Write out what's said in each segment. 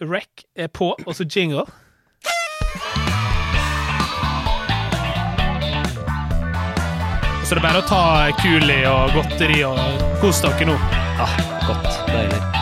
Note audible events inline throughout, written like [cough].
rec er på, og så jingle. Så det er bare å ta Kuli og godteri og kos dere nå. Ja, godt. Deilig.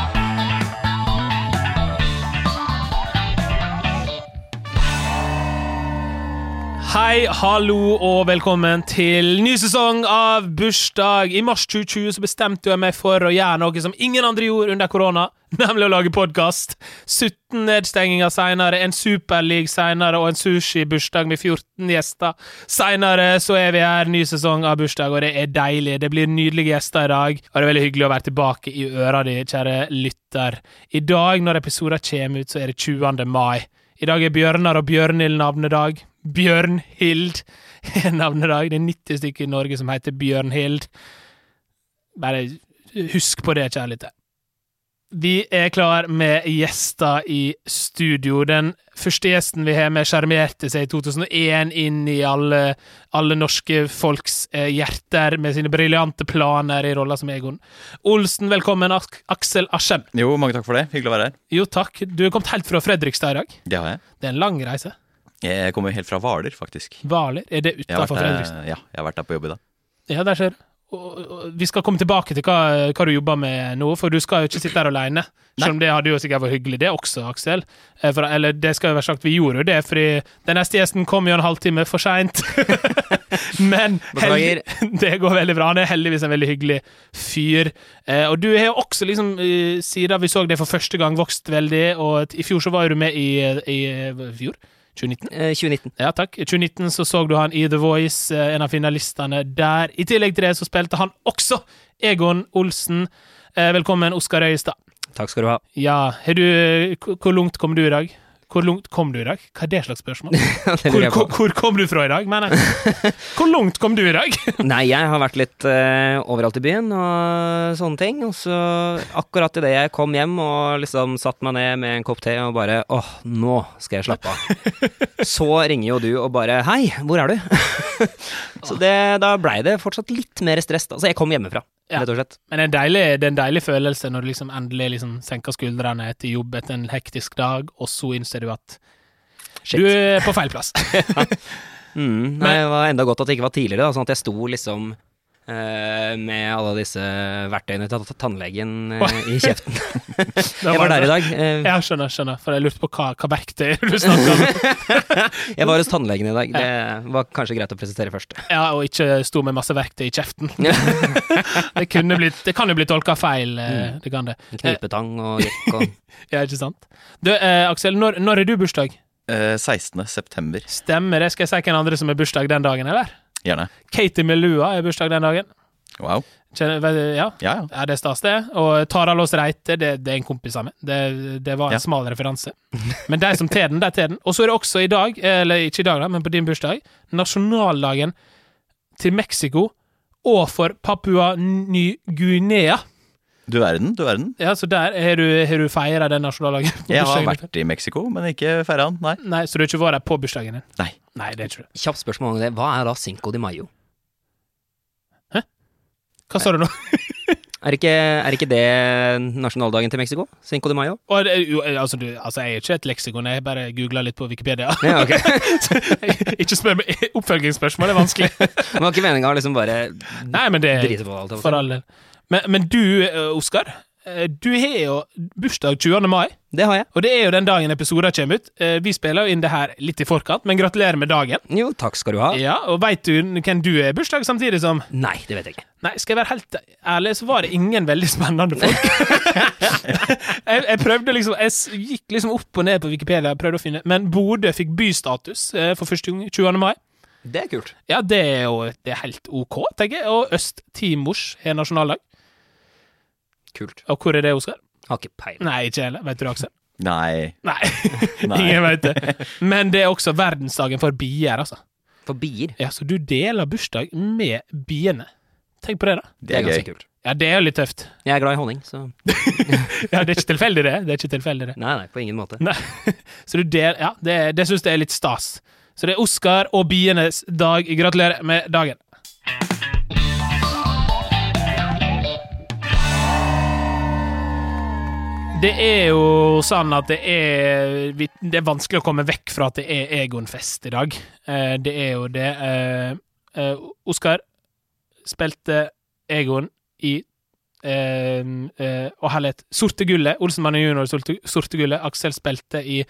Hei, hallo og velkommen til ny sesong av Bursdag. I mars 2020 så bestemte jeg meg for å gjøre noe som ingen andre gjorde under korona, [laughs] nemlig å lage podkast. 17 nedstenginger seinere, en superleague seinere og en sushi-bursdag med 14 gjester. Seinere så er vi her, ny sesong av Bursdag, og det er deilig. Det blir nydelige gjester i dag, og det er veldig hyggelig å være tilbake i øra di, kjære lytter. I dag, når episoden kommer ut, så er det 20. mai. I dag er Bjørnar og Bjørnhild navnedag. Bjørnhild [laughs] er navnedag. Det er 90 stykker i Norge som heter Bjørnhild. Bare husk på det, kjære lytter. Vi er klar med gjester i studio. Den første gjesten vi har med, sjarmerte seg i 2001 inn i alle, alle norske folks eh, hjerter med sine briljante planer i rolla som Egon. Olsen, velkommen. Ak Aksel Aschem. Jo, mange takk for det. Hyggelig å være her. Jo, takk. Du er kommet helt fra Fredrikstad i dag. Det har jeg. Det er en lang reise. Jeg kommer helt fra Hvaler, faktisk. Hvaler? Er det utafor Fredrikstad? ja, jeg har vært der på jobb i dag. Ja, der og, vi skal komme tilbake til hva, hva du jobber med nå, for du skal jo ikke sitte der alene. Selv om det hadde jo sikkert vært hyggelig, det også, Aksel. Eh, For, eller det skal jo være sagt, vi gjorde jo det, fordi den neste gjesten kom jo en halvtime for seint. [laughs] Men heldig- [laughs] det går veldig bra. Han er heldigvis en veldig hyggelig fyr. Eh, og du har jo også, liksom, eh, siden vi så det for første gang, vokst veldig, og i fjor så var jo du med i, i, i fjor? 2019? Eh, 2019. Ja, takk. I 2019 så så du han i The Voice, eh, en av finalistene der. I tillegg til det så spilte han også Egon Olsen. Eh, Velkommen, Oskar Øyestad. Takk skal du ha. Ja, du hvor langt kom du i dag? Hvor langt kom du i dag? Hva er det slags spørsmål? [laughs] Det Hvor, hvor, hvor kom du fra i dag, mener jeg? [laughs] Hvor langt kom du i dag? [laughs] Nei, jeg har vært litt uh, overalt i byen og sånne ting. Og så akkurat idet jeg kom hjem og liksom satt meg ned med en kopp te og bare åh, nå skal jeg slappe av. Så ringer jo du og bare hei, hvor er du? så det, da blei det fortsatt litt mer stress. Altså, jeg kom hjemmefra, Ja. rett og slett. Men det er deilig, det er en deilig følelse når du liksom endelig liksom senker skuldrene etter jobb etter en hektisk dag, og så innser du at Shit. du er på feil plass. [laughs] Mm, nei, det var enda godt at det ikke var tidligere, da, sånn at jeg sto liksom med alle disse verktøyene til tannlegen eh, i kjeften. [laughs] jeg var der i dag. eh, Ja, skjønner, skjønner. For jeg lurte på hva, hva verktøy du snakker om. [laughs] Jeg var hos tannlegen i dag. Det var kanskje greit å presisere først. Ja, og ikke sto med masse verktøy i kjeften. [laughs] Det, kunne blitt, det kan jo bli tolka feil, eh, det kan det. Knipetang og jekk og Ja, ikke sant? Du, eh, Aksel, når, når er du bursdag? Eh, 16. september. Stemmer det? Skal jeg si hvem andre som er bursdag den dagen, eller? Gjerne. Katie Melua er bursdag den dagen. Wow. Kjenner, ja, Ja, ja. ja, det er stas, det. Og Tara Lås Reite, det, det er en kompis av meg. Det, det var en smal referanse. Men de som tar den, de tar den. Og så er det også i dag, eller ikke i dag, da, men på din bursdag, nasjonaldagen til Mexico og for Papua Ny-Guinea. Du verden, du verden. Ja, så der har du, har du feira den nasjonaldagen? Jeg har vært i Mexico, men ikke feira den, Nei. Nei, Så du har ikke vært der på bursdagen din? Nei. Nei, det er ikke det. Kjapt spørsmål om det. Hva er da Cinco de Mayo? Hæ? Hva sa du nå? [laughs] Er ikke, er ikke det nasjonaldagen til Mexico? Cinco de Mayo? Jo, altså, du, altså, jeg er ikke et leksikon, jeg bare googla litt på Wikipedia. Ja, okay. [laughs] ikke spør meg Oppfølgingsspørsmål er vanskelig. [laughs] Det var ikke meninga å liksom bare Nei, men det drite på alt. For all del. Men, men du, eh, Oskar, du har jo bursdag 20. mai, Det har jeg. og det er jo den dagen episoden kommer ut. Eh, Vi spiller jo inn det her litt i forkant, men gratulerer med dagen. Jo, takk skal du ha. Ja, Og veit du hvem du er bursdag samtidig som Nei, det vet jeg ikke. Nei, skal jeg være helt ærlig, så var det ingen veldig spennende folk. [laughs] jeg, jeg prøvde liksom Jeg gikk liksom opp og ned på Wikipedia, prøvde å finne Men Bodø fikk bystatus eh, for første gang 20. mai. Det er kult. Ja, det er jo det er helt ok, tenker jeg. Og Øst-Timors har nasjonaldag. Kult. Og hvor er det, Oskar? Har ikke peiling. Nei, ikke heller. Vet du det, Aksel? Nei. [laughs] Nei, ingen vet det. Men det er også verdensdagen for bier, altså. For bier. Ja, Så du deler bursdag med biene. Tenk på det, da. Det er ganske gøy. kult. Ja, det er jo litt tøft. Jeg er glad i honning, så [laughs] Ja, Det er ikke tilfeldig, det. Det er ikke tilfeldig, det. Nei, nei, på ingen måte. Nei. [laughs] Så du del, ja, det, det syns jeg er litt stas. Så det er Oskar og bienes dag. Gratulerer med dagen. Det er jo sånn at det er Det er vanskelig å komme vekk fra at det er Egon-fest i dag. Eh, det er jo det. Eh, eh, Oskar spilte Egon i Og herlighet. Sorte gullet. Olsenmannen junior Sorte, gullet. Aksel spilte i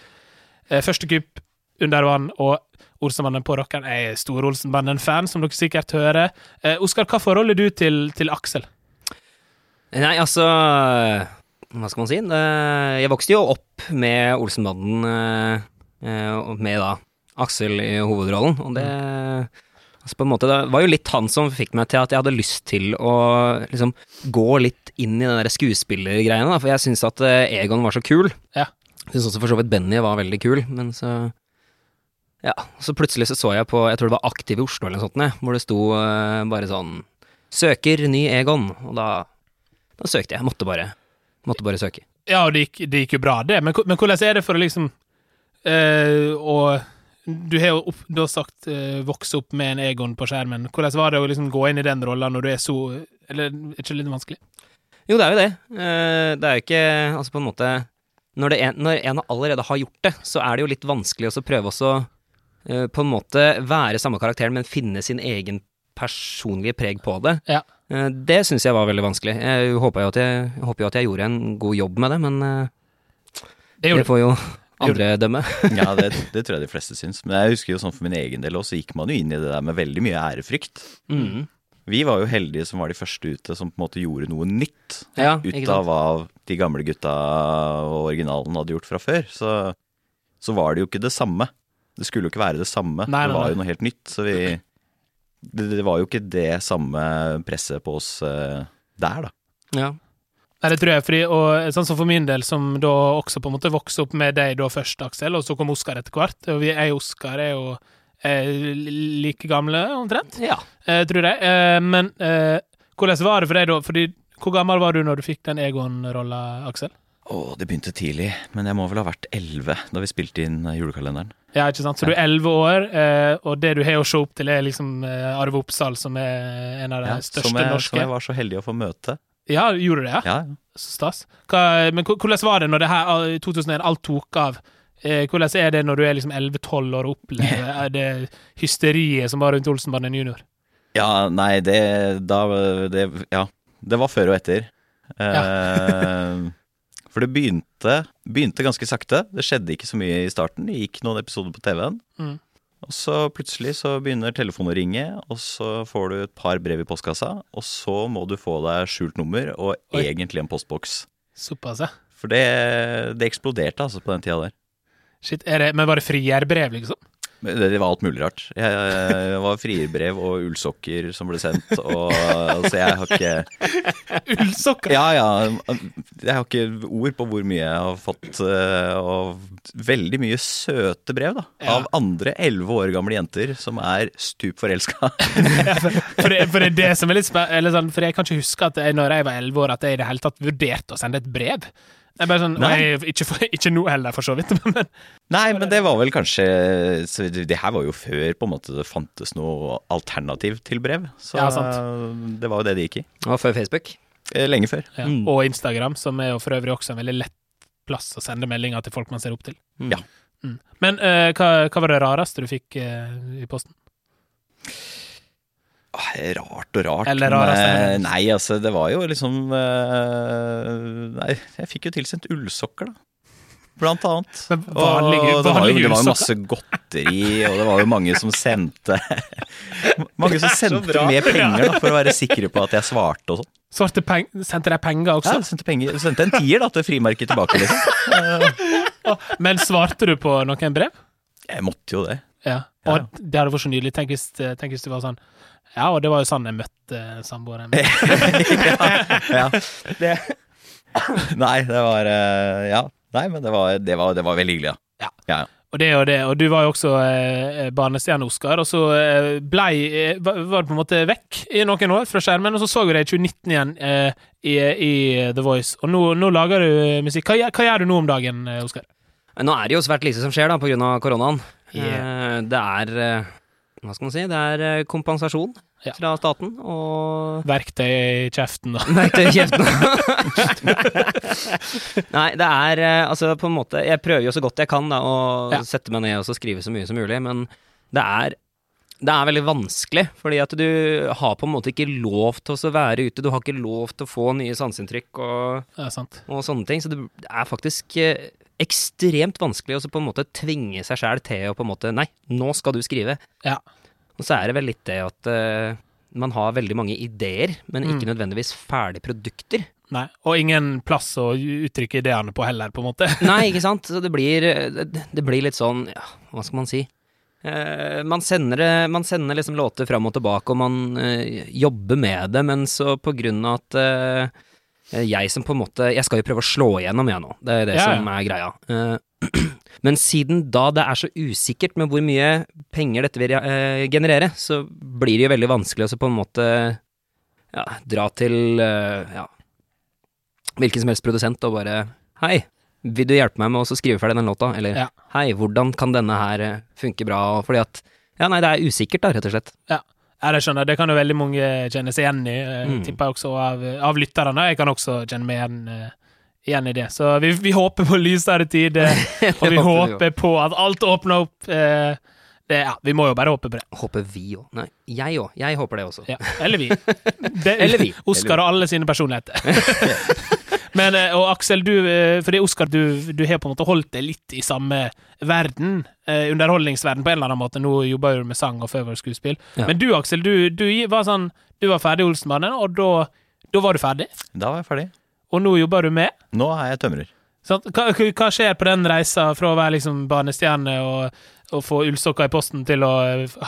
Første kupp under vann, og Olsenmannen på rockeren. Er stor Olsenmannen-fan, som dere sikkert hører. Oskar, hva forhold er du til, til Aksel? Nei, altså Hva skal man si? Jeg vokste jo opp med Olsenbanden, eh, eh, med da Aksel i hovedrollen, og det altså på en måte, Det var jo litt han som fikk meg til at jeg hadde lyst til å liksom gå litt inn i den der skuespillergreiene, for jeg syns at eh, Egon var så kul. Ja. Syns også for så vidt Benny var veldig kul, men så Ja, så plutselig så så jeg på, jeg tror det var Aktiv i Oslo eller noe sånt, hvor det sto eh, bare sånn Søker ny Egon, og da da søkte jeg. Måtte bare, måtte bare søke. Ja, og det gikk, det gikk jo bra, det. Men, men hvordan er det for å liksom eh, Og Du har jo opp, du har sagt eh, vokse opp med en Egon på skjermen. Hvordan var det å liksom gå inn i den rolla når du er så Eller er ikke det litt vanskelig? Jo, det er jo det. Uh, Det er jo ikke Altså, på en måte Når, det er, når en allerede har gjort det, så er det jo litt vanskelig å prøve også uh, på en måte være samme karakteren, men finne sin egen personlige preg på det. Ja. Eh, Det syns jeg var veldig vanskelig. Jeg håper jo at jeg, jeg, håper jo at jeg gjorde en god jobb med det, men eh, Det får jo andre dømme. [laughs] Ja, det, [laughs] det tror jeg de fleste syns. Men jeg husker jo sånn for min egen del også, så gikk man jo inn i det der med veldig mye ærefrykt. Mm. Vi var jo heldige som var de første ute som på en måte gjorde noe nytt. Ja, Ut av hva de gamle gutta og originalen hadde gjort fra før. Så, så var det jo ikke det samme. Det skulle jo ikke være det samme. Nei, nei, det var nei. jo noe helt nytt. Så vi det, det var jo ikke det samme presset på oss eh, der, da. Ja. Nei, det tror jeg, fordi, og sånn som for min del, som da også på en måte vokste opp med deg da først, Aksel, og så kom Oskar etter hvert. Og vi, jeg og Oskar er jo eh, like gamle, omtrent, ja. eh, tror jeg. Eh, men eh, hvordan var det for deg da? Fordi, hvor gammel var du når du fikk den Egon-rolla, Aksel? Å, det begynte tidlig. Men jeg må vel ha vært elleve da vi spilte inn eh, julekalenderen. Ja, ikke sant? Så du er elleve år, eh, og det du har å se opp til, er liksom eh, Arve Oppsal, som er en av de Ja, største som, jeg, norske. som jeg var så heldig å få møte. Ja, gjorde du det? Ja? Ja, ja. Så stas. Hva, men hvordan var det når det her i 2001 alt tok av? Hvordan er det når du er liksom 11-12 år og opplever [laughs] er det hysteriet som var rundt Olsenbanden junior? Ja, nei, det da det, Ja. Det var før og etter. Eh, for det begynte, begynte ganske sakte. Det skjedde ikke så mye i starten. Det gikk noen episoder på TV-en. Mm. Og så plutselig så begynner telefonen å ringe, og så får du et par brev i postkassa, og så må du få deg skjult nummer og Oi. egentlig en postboks. Såpass, ja. For det, det eksploderte altså på den tida der. Shit, det, men var det frierbrev, liksom? Det, det var alt mulig rart. Jeg, jeg var frierbrev og ullsokker som ble sendt, og så jeg har ikke Ullsokker! Ja, ja. Jeg har ikke ord på hvor mye jeg har fått. eh, Og veldig mye søte brev, da. Ja. Av andre elleve år gamle jenter som er stup forelska. [laughs] For, det, for det er det som er litt spennende, sånn, For jeg kan ikke huske at jeg, når jeg var 11 år, at jeg i det hele tatt vurderte å sende et brev. Jeg bare sånn, nei. Nei. ikke, for, [laughs] ikke nå heller, for så vidt, [laughs] men Nei, men det var vel kanskje så Det her var jo før på en måte det fantes noe alternativ til brev. Så Ja, sant. det var jo det det gikk i. Det var før Facebook. Eh, Lenge før. ja. Mm. Og Instagram, som er jo for øvrig også en veldig lett plass å sende meldinger til folk man ser opp til. Mm. Ja. Mm. Men uh, hva, hva var det rareste du fikk uh, i posten? Ah, Rart og rart. Eller rarest, eh. Nei, altså, det var jo liksom eh, Nei, jeg fikk jo tilsendt ullsokker, da. Blant annet. Men vanlige- og det var, jo, det var jo masse godteri, og det var jo mange som sendte [laughs] Mange som [laughs] sendte med penger da, for å være sikre på at jeg svarte og sånn. Sendte deg penger også? Ja, sendte, penger, sendte en tier da, til frimerket tilbake, liksom. [laughs] Men svarte du på noen brev? Jeg måtte jo det. Ja. Ja. Og det hadde vært så nydelig. Tenk hvis, tenk hvis det var sånn Ja, og det var jo sånn jeg møtte samboeren min. [laughs] [laughs] ja. Det. [coughs] Nei, det var eh, Ja. Nei, men det var, det var, det var veldig hyggelig, ja. Ja. ja. ja. Og det og det. Og du var jo også eh, barnestjerne, Oskar, og så eh, blei eh, var du på en måte vekk i noen år fra skjermen, og så så vi deg i 2019 igjen eh, i, i The Voice, og nå, nå lager du eh, musikk. Hva, hva gjør du nå om dagen, eh, Oskar? Nå er det jo svært lite som skjer da, på grunn av koronaen. Yeah. Eh, Det er eh, hva skal man si, det er eh, kompensasjon Ja. fra staten og Verktøy i kjeften, da. Verktøy i kjeften. [laughs] Nei, det er eh, altså på en måte Jeg prøver jo så godt jeg kan da å Ja. sette meg ned og skrive så mye som mulig, men det er det er veldig vanskelig, fordi at du har på en måte ikke lov til å være ute. Du har ikke lov til å få nye sanseinntrykk og, og sånne ting. Så det er faktisk eh, ekstremt vanskelig å på en måte tvinge seg sjæl til å på en måte Nei, nå skal du skrive. Ja. Og så er det vel litt det at uh, man har veldig mange ideer, men ikke Mm. nødvendigvis ferdige produkter. Nei. Og ingen plass å uttrykke ideene på heller, på en måte. [laughs] Nei, ikke sant? [laughs] Så det blir, det, det blir litt sånn, ja, hva skal man si? Uh, man, sender man sender liksom låter fram og tilbake, og man uh, jobber med det, men så på grunn av at eh, jeg som på en måte Jeg skal jo prøve å slå igjennom, jeg nå. Det er det Ja, ja. som er greia. Eh, [clears throat] men siden da det er så usikkert med hvor mye penger dette vil eh, generere, så blir det jo veldig vanskelig å så på en måte ja, dra til eh, ja, hvilken som helst produsent og bare Hei, vil du hjelpe meg med å skrive ferdig den låta? Eller Ja. hei, hvordan kan denne her eh, funke bra? Fordi at Ja, nei, det er usikkert, da, rett og slett. Ja, jeg skjønner. Det kan jo veldig mange kjenne seg igjen i. eh, Mm. Tipper jeg også av, av lytterne. Jeg kan også kjenne meg igjen, eh, igjen i det. Så vi, vi håper på lysere tid, [laughs] og vi håper på at alt åpner opp. eh, Det, ja, vi må jo bare håpe på det. Håper vi òg. Nei, jeg òg. Jeg håper det også. Ja. Eller vi. [laughs] Det, Eller vi. Oskar og alle sine personligheter. [laughs] Men, eh, og Aksel, du, eh, fordi Oskar, du, du har på en måte holdt deg litt i samme verden, eh, underholdningsverden på en eller annen måte. Nå jobber du med sang og før var skuespill. Ja. Men du, Aksel, du, du var sånn Du var ferdig i Olsenbanen, og da, da var du ferdig. Da var jeg ferdig. Og nå jobber du med. Nå er jeg tømrer. Sånn, Hva, hva skjer på den reisa fra å være liksom barnestjerne og, å få ullsokker i posten til å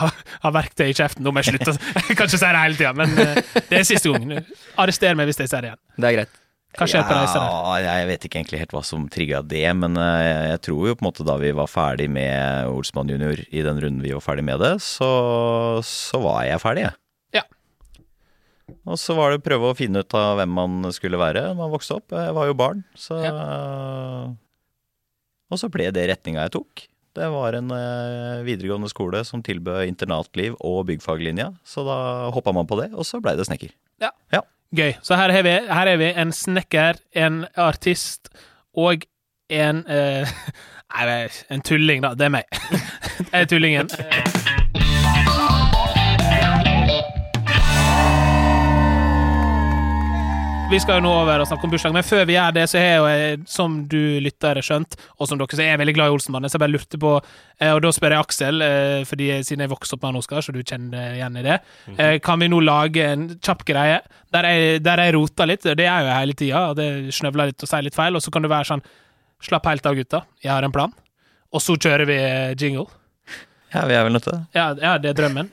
ha, ha verktøy i kjeften? Nå må jeg slutte. Jeg [laughs] kan ikke si det hele tida, men det er siste gang. Arrester meg hvis jeg sier det igjen. Det er greit. Hva skjer på reise der? Jeg vet ikke egentlig helt hva som trigga det, men eh, jeg tror jo på en måte da vi var ferdig med Olsmann junior, i den runden vi var ferdig med det, så, så var jeg ferdig, jeg. Ja. Og så var det å prøve å finne ut av hvem man skulle være når man vokste opp. Jeg var jo barn, så Og så ble det retninga jeg tok. Det var en eh, videregående skole som tilbød internatliv og byggfaglinja, så da hoppa man på det, og så blei det snekker. Gøy. Så her har vi, her har vi en snekker, en artist og en eh, [laughs] Nei, en tulling, da. Det er meg. [laughs] Jeg er tullingen. Vi skal jo nå over og snakke om bursdag, men før vi gjør det, så har jeg, som du lyttere skjønt, og som dere så er jeg veldig glad i Olsenmannen, så jeg bare lurte på eh, Og da spør jeg Aksel, eh, fordi siden jeg vokste opp med han Oskar, så du kjenner igjen i det. Eh, Kan vi nå lage en kjapp greie der jeg, der jeg roter litt? Det er jo hele tida, og det snøvler litt og sier litt feil, og så kan det være sånn Slapp helt av, gutta. Jeg har en plan. Og så kjører vi jingle. Ja, vi er vel nødt til det. Ja, ja, det er drømmen.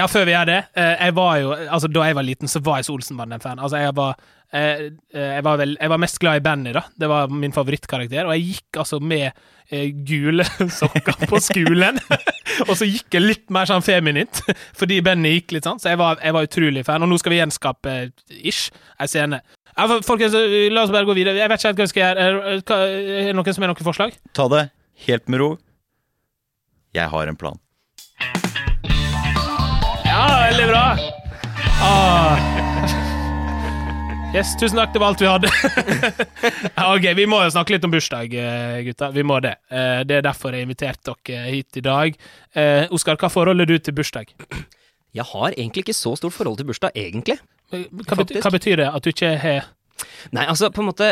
Ja, før vi gjør det eh, Jeg var jo Altså, da jeg var liten, så var jeg så Olsenbanden-fan. Altså, jeg var eh, eh, jeg var, vel, jeg var mest glad i Benny, da. Det var min favorittkarakter. Og jeg gikk altså med gule [laughs] sokker på skolen. [laughs] og så gikk jeg litt mer sånn feminint, [laughs] fordi Benny gikk litt sånn. Så jeg var, jeg var utrolig fan. Og nå skal vi gjenskape ish ei scene. Ja, folkens, la oss bare gå videre. Jeg vet ikke helt hva vi skal gjøre. Er det noen som har noen forslag? Ta det helt med ro. Jeg har en plan. Ja, veldig bra! Ah. Yes, tusen takk, det var alt vi hadde. [laughs] Ok, Vi må jo snakke litt om bursdag, eh, gutta. Vi må det. Eh, Det er derfor jeg inviterte dere hit i dag. Eh, Oskar, hva forhold er du til bursdag? Jeg har egentlig ikke så stort forhold til bursdag, egentlig. Eh, Hva, betyr, hva betyr det at du ikke har Nei, altså, på en måte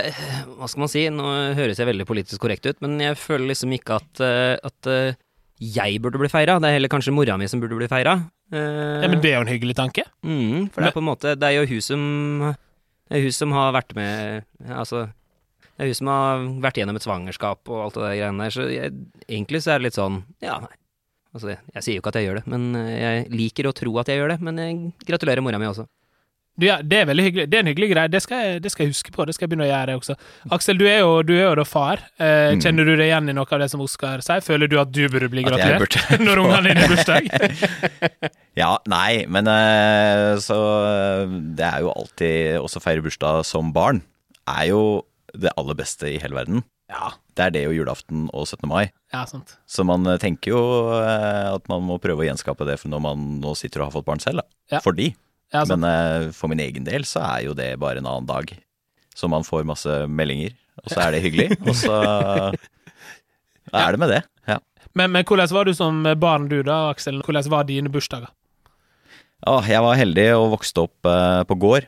Hva skal man si? Nå høres jeg veldig politisk korrekt ut, men jeg føler liksom ikke at, eh, at eh, jeg burde bli feira. Det er heller kanskje mora mi som burde bli feira. Eh, ja, men Det er jo en hyggelig tanke. mm, for det er på en måte Det er jo hun som Det er hun som har vært med Altså Det er hun som har vært gjennom et svangerskap og alt det der greiene der, så jeg, egentlig så er det litt sånn Ja, nei. Altså, jeg, jeg sier jo ikke at jeg gjør det, men eh, jeg liker å tro at jeg gjør det. Men jeg gratulerer mora mi også. Ja, det er veldig hyggelig. Det er en hyggelig greie. Det skal, jeg, det skal jeg huske på. Det skal jeg begynne å gjøre også. Aksel, du er jo, du er jo da far. Eh, Mm. Kjenner du deg igjen i noe av det som Oskar sier? Føler du at du burde bli At gratulert [laughs] når ungene dine har bursdag? [laughs] Ja, nei, men eh, så eh, Det er jo alltid Også feire bursdag som barn er jo det aller beste i hele verden. Ja, Det er det jo julaften og 17. mai. ja sant. Så man eh, tenker jo at man må prøve å gjenskape det for når man nå sitter og har fått barn selv. Da. Ja. For de. Ja. Men eh, for min egen del så er jo det bare en annen dag. Så man får masse meldinger, og så er det hyggelig. Og så [laughs] er det med det. Ja. Men, men hvordan var du som barn, du da, Aksel? Hvordan var dine bursdager? Ah, jeg var heldig og vokste opp eh, på gård.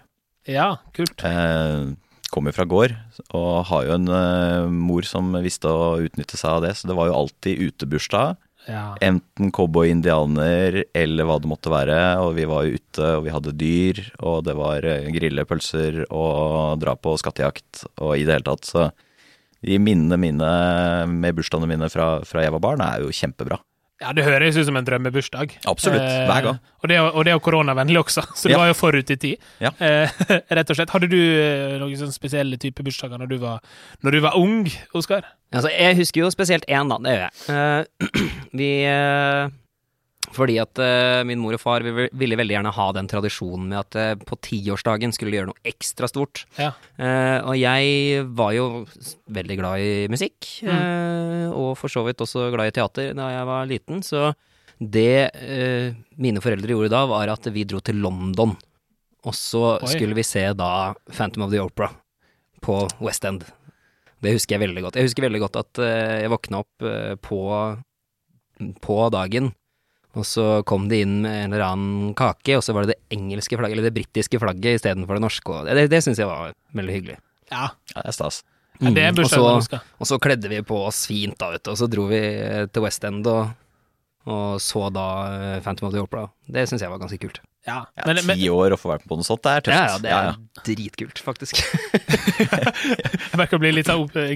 Ja, kult. Eh, kommer fra gård og har jo en eh, mor som visste å utnytte seg av det, så det var jo alltid utebursdag. Ja. Enten cowboy, indianer eller hva det måtte være. Og vi var ute, og vi hadde dyr, og det var grillepølser og dra på skattejakt og i det hele tatt. Så de minnene mine med bursdagene mine fra, fra jeg var barn, er jo kjempebra. Ja, det høres ut som en drømmebursdag. Absolutt, hver gang. Og det, og det er jo koronavennlig også, så det Ja. var jo forut i tid. Ja. Eh, [laughs] rett og slett. Hadde du eh, noen sånn spesielle type bursdager når du var, når du var ung, Oskar? Altså, jeg husker jo spesielt én, da. Det gjør jeg. Eh, [clears throat] vi eh, Fordi at uh, min mor og far vi ville veldig gjerne ha den tradisjonen med at uh, på tiårsdagen skulle de gjøre noe ekstra stort. Ja. Uh, og jeg var jo veldig glad i musikk, eh, og for så vidt også glad i teater da jeg var liten, så det mine foreldre gjorde da, var at vi dro til London. Og så Oi. skulle vi se da Phantom of the Opera på West End. Det husker jeg veldig godt. Jeg husker veldig godt at jeg våkna opp på, på dagen, og så kom de inn med en eller annen kake, og så var det det engelske flagget, eller det britiske flagget istedenfor det norske. Og det det, det syns jeg var veldig hyggelig. Ja, Ja, det er stas. ja det er en Mm, og så- Og så kledde vi på oss fint, da, vet du, og så dro vi til West End og, og så da eh, Phantom of the Opera. Det syns jeg var ganske kult. Ja. Ja, Ti år og få være med på noe sånt, det er tøft. Ja, ja, det er dritkult, faktisk. [laughs] jeg merker å bli litt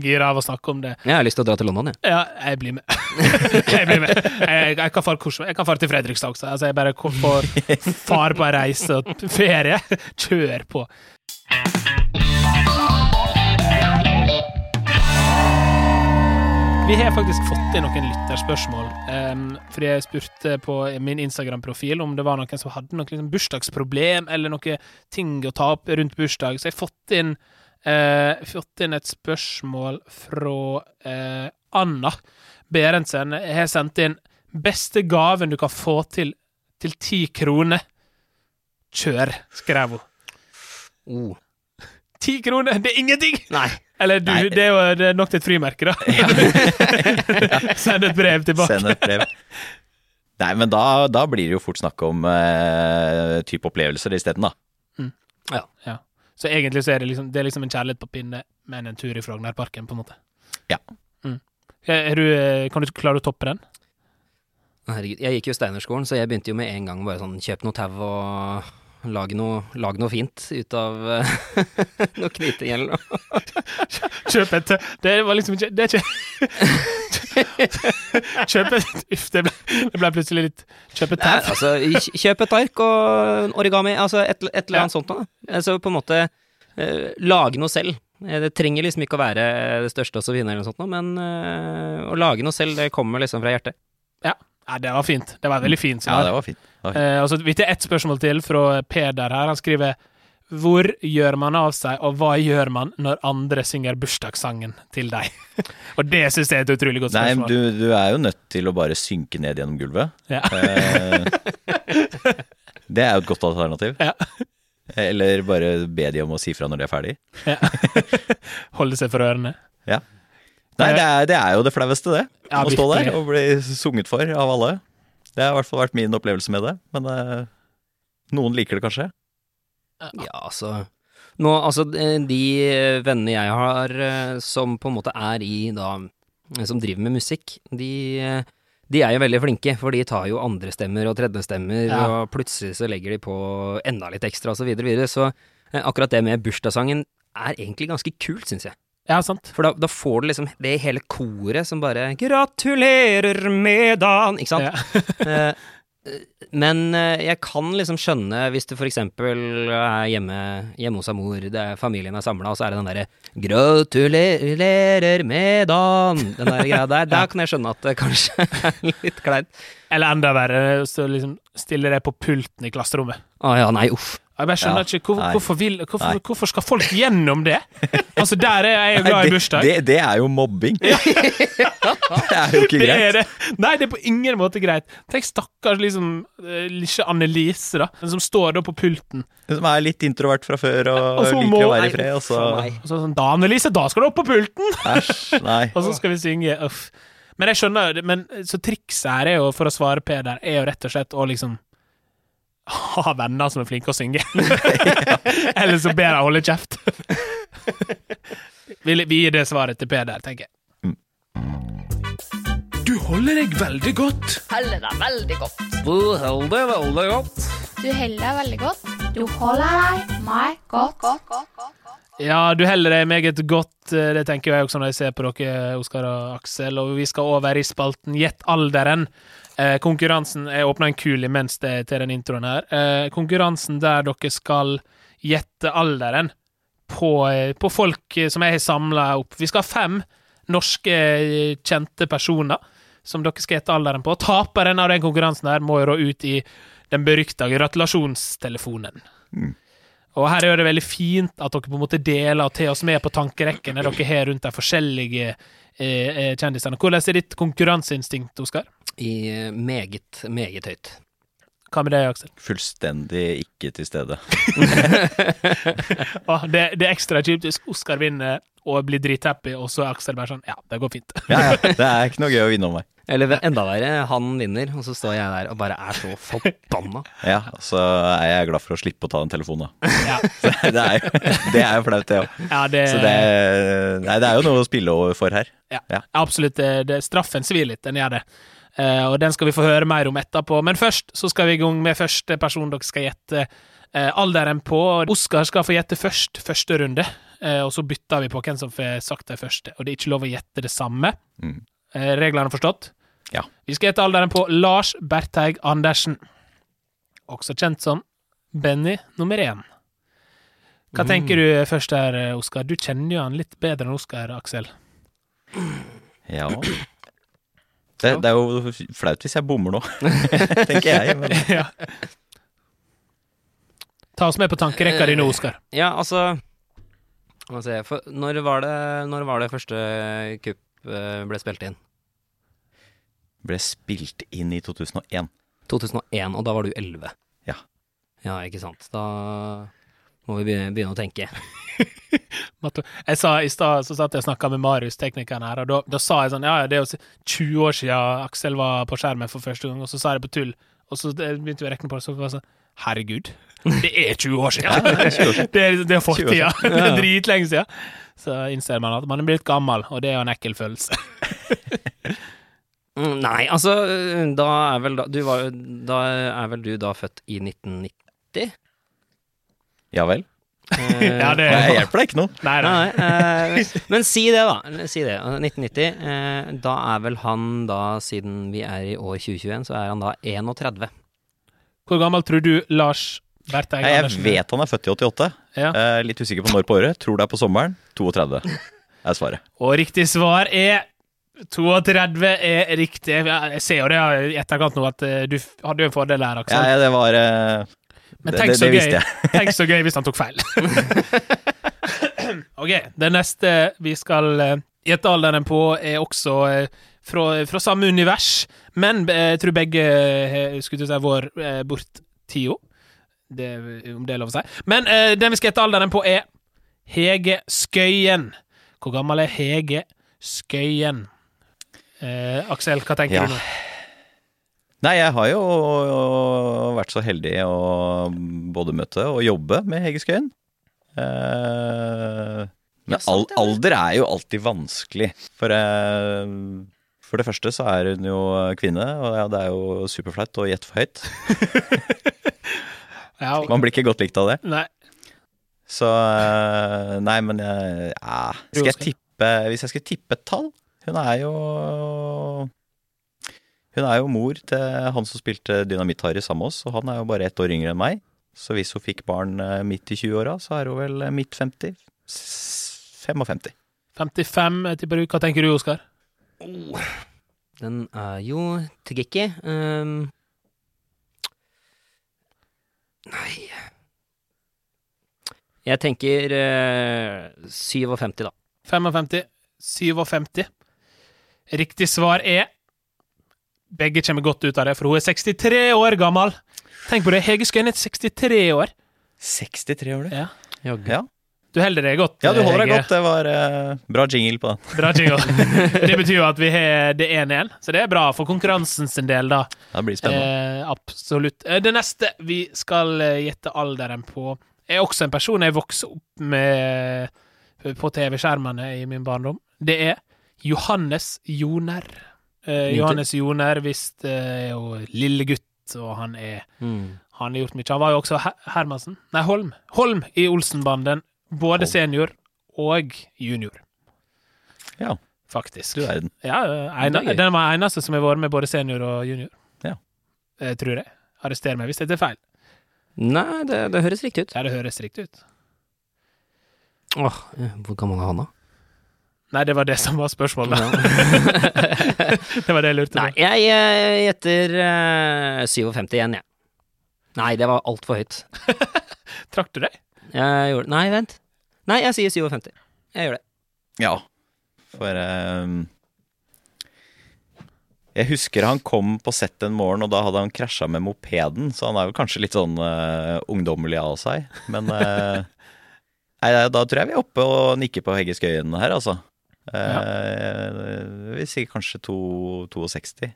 gira av å snakke om det. jeg har lyst til å dra til London, jeg. Ja, jeg blir med. [laughs] jeg blir med. Jeg, jeg kan fare hvor Jeg kan fare til Fredrikstad også. Altså, jeg bare får [laughs] far på ei reise og ferie. Kjør på. Vi har faktisk fått inn noen lytterspørsmål. Um, fordi jeg spurte på min Instagram-profil om det var noen som hadde noe liksom, bursdagsproblem eller noe ting å ta opp rundt bursdag. Så jeg har fått inn, uh, fått inn et spørsmål fra uh, Anna Berentsen. Jeg har sendt inn 'Beste gaven du kan få til til ti kroner'. Kjør, skrev hun. Oh. Ti kroner, det er ingenting! Nei. Eller du, Nei. det er jo det er nok til et frimerke, da. [laughs] [laughs] Send et brev tilbake. Send et brev. Nei, men da, da blir det jo fort snakk om uh, type opplevelser isteden, da. Ja. Så egentlig så er det liksom, det er liksom en kjærlighet på pinne, men en tur i Frognerparken, på en måte. Ja. Mm. Er du, eh, kan du klare å toppe den? Herregud, jeg gikk jo Steinerskolen, så jeg begynte jo med en gang bare sånn kjøp noe tau og lage noe, lag noe fint ut av eh, [laughs] noe knyting eller noe. Kjøp et Det var liksom ikke Det er ikke Kjøp et Uff, det ble, det ble plutselig litt Kjøp et tau. altså, kjøp et ark og origami, altså et, et eller Ja. annet sånt noe. Altså på en måte eh, lage noe selv. Eh, Det trenger liksom ikke å være det største og så eller noe sånt noe, men eh, å lage noe selv, det kommer liksom fra hjertet. Ja. Ja, det var fint. Det var veldig fint. Ja, det var fint. Det var fint. Eh, og så vet jeg ett spørsmål til fra Peder her. Han skriver Hvor gjør man av seg, og hva gjør man når andre synger bursdagssangen til deg? [laughs] og det syns jeg er et utrolig godt spørsmål. Nei, du, du er jo nødt til å bare synke ned gjennom gulvet. Ja. Eh, det er jo et godt alternativ. Ja. Eller bare be de om å si fra når de er ferdig. ja. [laughs] Holde seg for ørene. Nei, det er, det er jo det flaueste, det. Ja, å stå der og bli sunget for av alle. Det har i hvert fall vært min opplevelse med det. Men uh, noen liker det kanskje. Ja, altså Nå, altså, eh, de vennene jeg har eh, som på en måte er i da Som driver med musikk, de de er jo veldig flinke, for de tar jo andre stemmer og tredjestemmer, Ja. og plutselig så legger de på enda litt ekstra, og så videre, videre. Så eh, akkurat det med bursdagssangen er egentlig ganske kult, syns jeg. Ja, sant. For da, da får du liksom det hele koret som bare 'Gratulerer med dagen', ikke sant? Ja. [laughs] Eh, Men eh, jeg kan liksom skjønne hvis du eksempel er hjemme, hjemme hos mor, det er, familien er samla, og så er det den derre 'Gratulerer med dagen', den der greia der. [laughs] Da kan jeg skjønne at det kanskje [laughs] er litt kleint. Eller enda verre, så liksom stiller det på pulten i klasserommet. Å ja, nei, uff. Jeg bare skjønner Ja, ikke hvor, hvorfor, vil, hvorfor, hvorfor skal folk gjennom det? [laughs] Altså, der er jeg glad i bursdag. det, det er jo mobbing. [laughs] [laughs] det er jo ikke Det greit. det. Nei, det er på ingen måte greit. Tenk stakkars liksom eh, lille Annelise, da. Den som står da på pulten. Som er litt introvert fra før og, Og liker må- å være i fred, og så. Og så sånn Da, Annelise, da skal du opp på pulten! Æsj, nei. Og så skal vi synge. Uff. Men jeg skjønner Men så trikset her er jo, for å svare Peder, er jo rett og slett å liksom ha venner som er flinke å synge. [laughs] Eller så ber jeg holde kjeft. [laughs] Vi vi gir det svaret til Peder, tenker jeg. Du holder deg veldig godt. Holder deg veldig godt. Du holder veldig godt. Du holder deg veldig godt. Du holder deg meg godt. Ja, du holder deg meget godt. Det tenker jeg også når jeg ser på dere, Oskar og Aksel. Og vi skal over i spalten Gjett alderen. Eh, konkurransen Jeg åpna en kul imens det til den introen her. Eh, konkurransen der dere skal gjette alderen på, eh, på folk eh, som jeg har samla opp. Vi skal ha fem norske eh, kjente personer som dere skal gjette alderen på. Taperen av den konkurransen her må jo da ut i den berykta gratulasjonstelefonen. Og her er det veldig fint at dere på en måte deler og tar oss med på tankerekkene dere har rundt de forskjellige eh, eh, kjendisene. Hvordan er ditt konkurranseinstinkt, Oskar? I eh, meget, meget høyt. Hva med deg, Aksel? Fullstendig ikke til stede. [laughs] ah, det, det er ekstra kjipt hvis Oskar vinner og blir drithappy, og så er Aksel bare sånn Ja, det går fint. Ja, ja. Det er ikke noe gøy å vinne om meg. Eller enda verre, han vinner, og så står jeg der og bare er så forbanna. [laughs] Ja, så er jeg glad for å slippe å ta den telefonen, da. [laughs] Ja, [laughs] Det er jo, det er jo flaut, det òg. ja det, Så det, nei, det er jo noe å spille over for her. ja, ja. absolutt. Det, det, straffen svir litt, den gjør det. Uh, og den skal vi få høre mer om etterpå. Men først så skal vi i gang med første person dere skal gjette uh, alderen på. Oskar skal få gjette først, første runde. uh, og så bytter vi på hvem som får sagt det første. Og det er ikke lov å gjette det samme. Mm. Reglene forstått? Ja. Vi skal gjette alderen på Lars Bertheig Andersen. Også kjent som Benny nummer én. Hva Mm. tenker du først her, Oskar? Du kjenner jo han litt bedre enn Oskar, Aksel. Ja. [clears throat] Det, det er jo flaut hvis jeg bommer nå, [laughs] tenker jeg. Men [laughs] ja. Ta oss med på tankerekka di nå, Oskar. Ja, altså når, var det, når var det første kupp eh, ble spilt inn? Ble spilt inn i 2001. 2001, og da var du 11. Ja. Ja, ikke sant. Da må vi begynne, begynne å tenke. [laughs] Jeg sa I stad så satt jeg og snakka med Marius, teknikeren her, og da, da sa jeg sånn Ja, ja, det er jo 20 år siden Aksel var på skjermen for første gang, og så sa jeg det på tull. Og så begynte vi å regne på det, så var det sånn Herregud, det er 20 år siden! [laughs] [laughs] det, er, det er fortida. Det er dritlenge siden. Så innser man at man er blitt gammel, og det er jo en ekkel følelse. Mm, Nei, altså, da er vel da Du var Da er vel du da født i 1990? Ja vel? Eh, [laughs] Ja, det Jeg hjelper deg ikke noe. Nei, nei. Nei, eh, men si det, da. Si det. 1990. Eh, da er vel han da, siden vi er i år 2021, så er han da 31. Hvor gammel tror du Lars Bertheig er? jeg vet han er født i 88. Ja. Eh, litt usikker på når på året. Tror det er på sommeren. 32 er svaret. Og riktig svar er 32 er riktig. Jeg ser jo det i etterkant nå at eh, du hadde jo en fordel Ja, Aksel. ja, det var eh, Men tenk det, så det gøy. visste jeg. [laughs] [laughs] Tenk så gøy hvis han tok feil. ok, det neste vi skal eh, gjette alderen på, er også eh, fra, fra samme univers, men eh, jeg tror begge eh, skulle si vår eh, bort-tio. Om det er lov å si. Men eh, den vi skal gjette alderen på, er Hege Skøyen. Hvor gammel er Hege Skøyen? Eh, Aksel, hva tenker Ja. du nå? Nei, jeg har jo vært så heldig å både møte og jobbe med Hege Skøyen. Eh, men al alder er jo alltid vanskelig. For, eh, for det første så er hun jo kvinne, og ja, det er jo superflaut å gjette for høyt. [laughs] Man blir ikke godt likt av det. nei, Så eh, Nei, men jeg ja. Skal jeg tippe Hvis jeg skal tippe et tall Hun er jo Hun er jo mor til han som spilte Dynamitt-Harry sammen med oss, og han er jo bare ett år yngre enn meg. Så hvis hun fikk barn eh, midt i 20-åra, så er hun vel eh, midt 50. 55. 55, jeg tipper du. Hva tenker du, Oskar? Den er jo tricky. Um, nei Jeg tenker uh, 57, da. 55. 57. Riktig svar er Begge kommer godt ut av det, for hun er 63 år gammel. Tenk på det, Hege Skøyen er 63 år. 63 år, du. Ja. Ja. Du holder deg godt. ja, du holder deg Hege. godt. Det var uh, bra jingle på den. Bra jingle. [laughs] Det betyr jo at vi har det 1-1, så det er bra for konkurransen sin del, da. Det blir spennende. Eh, absolutt. Eh, Det neste vi skal eh, gjette alderen på, er også en person jeg vokste opp med på TV-skjermene i min barndom. Det er Johannes Joner. Eh, Johannes Joner visst eh, er jo lille gutt, og han er Mm. Han har gjort mye. Han var jo også Her Hermansen. Nei, Holm. Holm i Olsenbanden. Både Holm. senior og junior, Ja, faktisk. du verden. Ja, ene, er gøy. den var eneste som har vært med både senior og junior. Ja. Eh, tror jeg. Arrester meg hvis dette er feil. Nei, det, det høres riktig ut. Ja, det høres riktig ut. Åh, eh, hvor gammel er han, da? Nei, det var det som var spørsmålet. [laughs] det var det jeg lurte Nei, jeg eh, gjetter uh, 57 igjen, jeg. Nei, det var altfor høyt. [laughs] Trakk du deg? Jeg gjorde Nei, vent. Nei, jeg sier 57. Jeg gjør det. Ja, for um, Jeg husker han kom på sett en morgen, og da hadde han krasja med mopeden, så han er vel kanskje litt sånn uh, ungdommelig av seg. Men uh, [laughs] Nei, da tror jeg vi er oppe og nikker på Hegge Skøyen her, altså. Eh, Vi sier kanskje to- 62.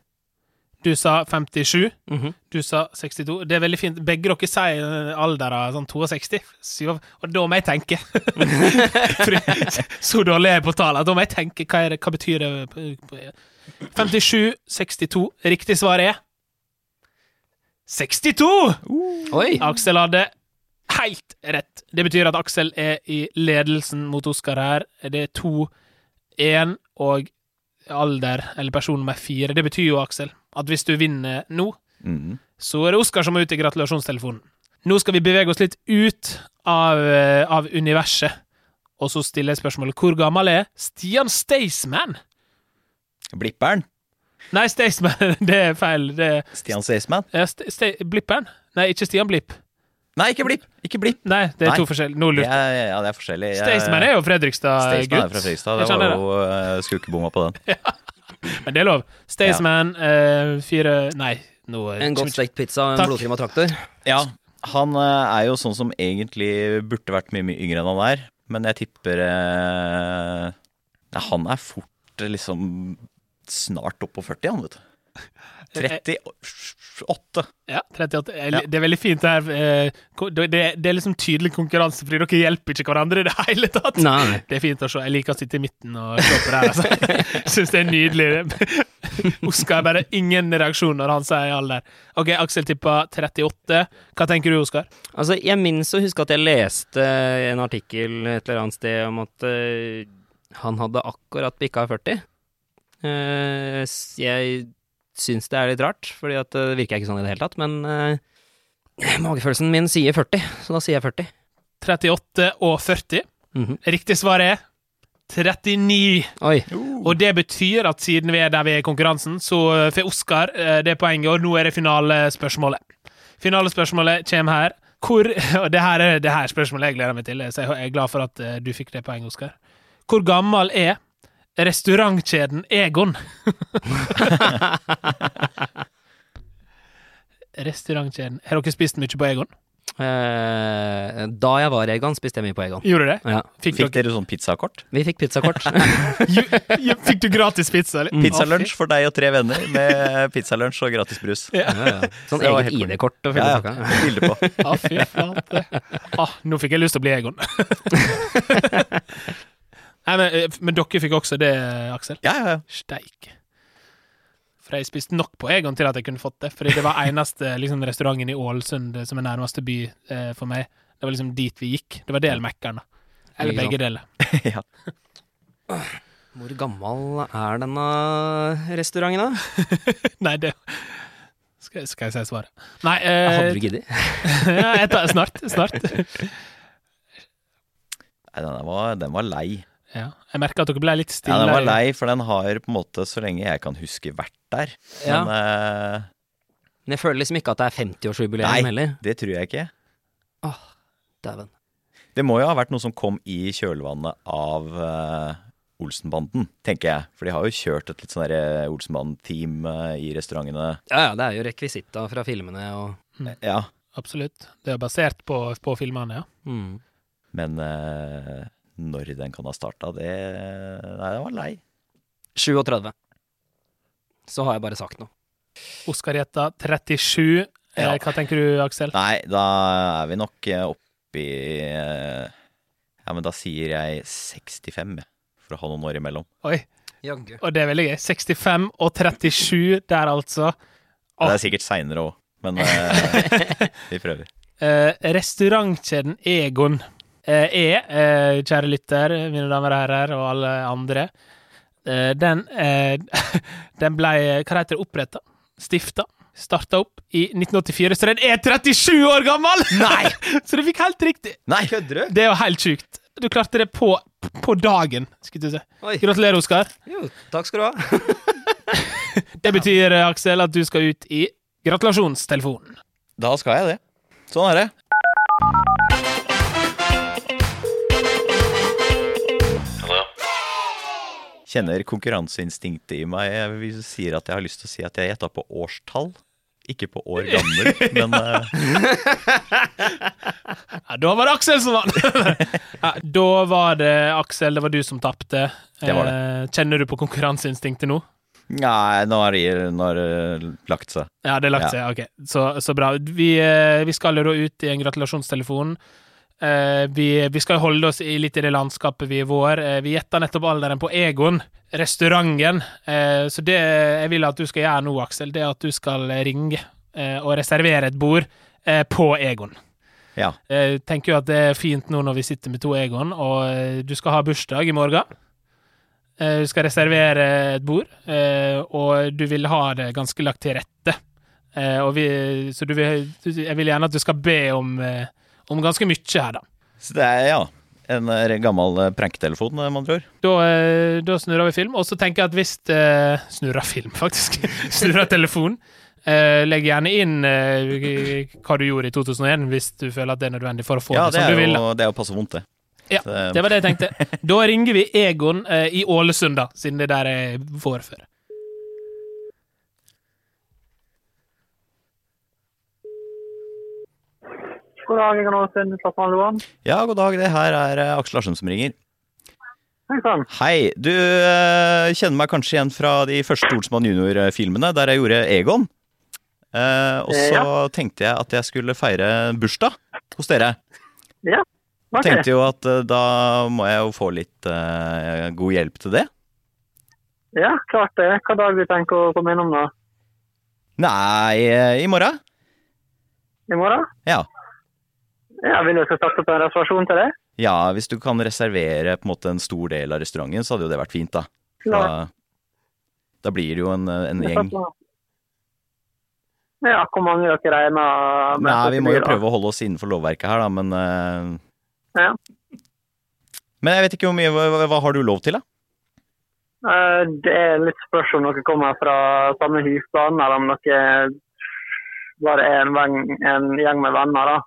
Du sa 57, Mhm. du sa 62. Det er veldig fint. Begge dere sier alder sånn 62. Syv- Og da må jeg tenke. [laughs] Så dårlig er jeg på tallene. da må jeg tenke. Hva, er det, hva betyr det? 57, 62. Riktig svar er 62! Uh. Aksel hadde helt rett. Det betyr at Aksel er i ledelsen mot Oskar her. Det er 2-1 og alder, eller person nummer fire. Det betyr jo, Aksel, at hvis du vinner nå, mm. så er det Oskar som må ut i gratulasjonstelefonen. Nå skal vi bevege oss litt ut av, eh, av universet, og så stiller jeg spørsmålet hvor gammel er Stian Staysman? Blipperen. Nei, Staysman, [laughs] det er feil. Det er Stian Staysman. ja, St St Blipperen? Nei, ikke Stian Blipp. Nei, ikke Blipp! Ikke Blipp! Nei, det er Nei. to forskjellige. Nå Ja, ja, det er forskjellig. Jeg- Staysman er jo Fredrikstad-gutt. Staysman er fra Fredrikstad. Det var jo uh, på den. [laughs] Men det er lov. Staysman, uh, fire Nei, nå En godt stekt pizza og en blodkrim blodkrema traktor. Ja, han uh, er jo sånn som egentlig burde vært mye, mye yngre enn han er. Men jeg tipper uh, Nei, han er fort liksom snart opp på 40, han, vet du. 38. Ja, 38. Ja. Det er veldig fint det her. eh, Det, det er liksom tydelig konkurranse, fordi dere hjelper ikke hverandre i det hele tatt. Nei. Det er fint å se. Jeg liker å sitte i midten og se på det her. Altså. Syns det er nydelig. [laughs] Oskar bare ingen reaksjon når han sier alder. Ok, Aksel tippa 38. Hva tenker du, Oskar? Altså, jeg minnes å huske at jeg leste en artikkel et eller annet sted om at eh, han hadde akkurat bikka 40. Eh, jeg syns det er litt rart, fordi at eh, det virker ikke sånn i det hele tatt, men uh, magefølelsen min sier 40, så da sier jeg 40. 38 og 40. Mhm. Riktig svar er 39. Oi. Og det betyr at siden vi er der vi er i konkurransen, så eh, får Oskar det poenget, og nå er det finalespørsmålet. Finalespørsmålet kommer her. Hvor [laughs] Og det her er det her spørsmålet jeg gleder meg til, så jeg er glad for at du fikk det poenget, Oskar. Hvor gammel er restaurantkjeden Egon? [laughs] Restaurantkjeden Har dere spist mye på Egon? Eh, da jeg var Egon, spiste jeg mye på Egon. Gjorde det? Ja. Fikk, Fikk dere, sånn pizzakort? Vi fikk pizzakort. [laughs] fikk du gratis pizza? Eller? Pizzalunsj for deg og tre venner med pizzalunsj og gratis brus. ja, ja. Sånn eget. ID-kort og Ja, ja. Bilde på. Ja, fy flate. Ah, nå fikk jeg lyst til å bli Egon. [laughs] Nei, men, eh, men dere fikk også det, Aksel? Ja, ja, ja. Steik. For jeg spiste nok på Egon til at jeg kunne fått det. Fordi det var eneste [laughs] liksom, restauranten i Ålesund eh, som er nærmeste by eh, for meg. Det var liksom dit vi gikk. Det var del eller Mækkern, da. Eller begge deler. [laughs] ja. Hvor gammel er denne restauranten, da? [laughs] Nei, det skal, skal jeg si svaret? Nei, Jeg hadde eh, du giddet? ja, jeg tar, snart. Snart. Nei, den var, den var lei. Ja. Jeg merka at dere ble litt stille. Ja, den var lei, for den har på en måte, så lenge jeg kan huske, vært der. Ja. Men eh, Men jeg føler liksom ikke at det er 50-årsjubileum Nei. det tror jeg ikke. Åh, Dæven. Det må jo ha vært noe som kom i kjølvannet av uh, Olsenbanden, tenker jeg. For de har jo kjørt et litt sånn derre Olsenbanden-team uh, i restaurantene. Ja, ja, det er jo rekvisitter fra filmene og Ja, Absolutt. Det er basert på, på filmene, ja. mm. men eh, når den kan ha starta, det Nei, den var lei. 37. Så har jeg bare sagt noe. Oskar gjetta 37. Eh, Ja. Hva tenker du, Aksel? Nei, da er vi nok eh, oppi eh, Ja, men da sier jeg 65. For å ha noen år imellom. Oi, Jange. og det er veldig gøy. 65 og 37 der, altså. Det er sikkert seinere òg, men [laughs] vi prøver. Eh, restaurantkjeden Egon er, eh, kjære lytter, mine damer og herrer, og alle andre eh, Den eh, [laughs] Den ble hva heter det, oppretta, stifta, starta opp i 1984, så den er 37 år gammel! Nei! [laughs] så du fikk helt riktig. Nei, kødder du? Det er jo helt sjukt. Du klarte det på, på dagen, skulle du si. Oi. Gratulerer, Oskar. Jo, takk skal du ha. [laughs] Det betyr, eh, Aksel, at du skal ut i gratulasjonstelefonen. Da skal jeg det. Sånn er det. Kjenner konkurranseinstinktet i meg jeg sier at jeg har lyst til å si at jeg gjetta på årstall. Ikke på år gammel, [laughs] men eh, Ja, da var det Aksel som vant! [laughs] ja, da var det Aksel, det var du som tapte. Eh, Kjenner du på konkurranseinstinktet nå? Nei, nå har det det lagt seg. Ja, det har lagt seg. Ok, så, så bra. Vi, eh, vi skal jo da ut i en gratulasjonstelefon. Eh, vi, vi skal holde oss i, litt i det landskapet vi er vår. Eh, vi gjetta nettopp alderen på Egon, restauranten. Eh, så det jeg vil at du skal gjøre nå, Aksel, det er at du skal ringe og reservere et bord på Egon. Ja. Jeg tenker jo at det er fint nå når vi sitter med to Egon, og du skal ha bursdag i morgen. Du skal reservere et bord, og du vil ha det ganske lagt til rette. Og vi, så du vil, jeg vil gjerne at du skal be om, om ganske mye her, da. Så det er, ja, en eh, gammel eh, pranketelefon, eh, med andre ord. Da, da snurrer vi film, og så tenker jeg at hvis eh, Snurrer film, [laughs] faktisk. snurrer telefon. Eh, legg gjerne inn eh, hva du gjorde i 2001, hvis du føler at det er nødvendig for å få Ja, det det som du vil. Ja, det er jo passe vondt, det. Ja, Det var det jeg tenkte. Da ringer vi Egon eh, i Ålesund, da, siden det er der er før. God dag, jeg kan også sende Staffan Lohan. Ja, god dag. Det her er eh, Aksel Larsen som ringer. Hei sann. Hei. Du eh, kjenner meg kanskje igjen fra de første Olsmann junior-filmene, der jeg gjorde Egon. Eh, og så tenkte jeg at jeg skulle feire bursdag hos dere. Ja, Okay. Tenkte jo at eh, da må jeg jo få litt god hjelp til det. Ja, klart det. Hva dag du tenker å komme innom da? Nei, i morgen. I morgen? Ja. Ja, vil du skal starte opp en reservasjon til det? Ja, hvis du kan reservere på en måte en stor del av restauranten, så hadde jo det vært fint, da. Da, da blir det jo en, en gjeng. Ja, hvor mange dere regner med? Nei, vi må jo prøve å holde oss innenfor lovverket her, da, men uh... Ja. Men jeg vet ikke hvor mye Hva, hva har du lov til, da? Eh, Det er litt spørs om dere kommer fra samme husstand, eller om dere bare er en, en gjeng med venner. da.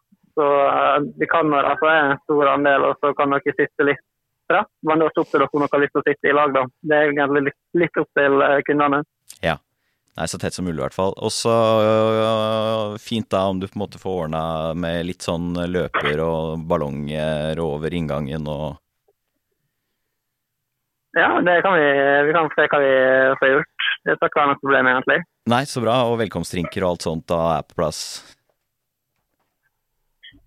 Så eh, det kan være altså, en stor andel, og så kan dere sitte litt spredt. Men det er også opp til dere om dere har lyst til å sitte i lag. da. Det er egentlig litt, litt opp til kundene. kundene. Nei, så tett som mulig, i hvert fall. Og så øh, fint da om du på en måte får ordna med litt sånn løper og ballonger over inngangen og Ja, det kan vi, vi kan se hva vi får gjort. Det skal ikke være noe problem, egentlig. Nei, så bra. Og velkomstdrinker og alt sånt da er på plass.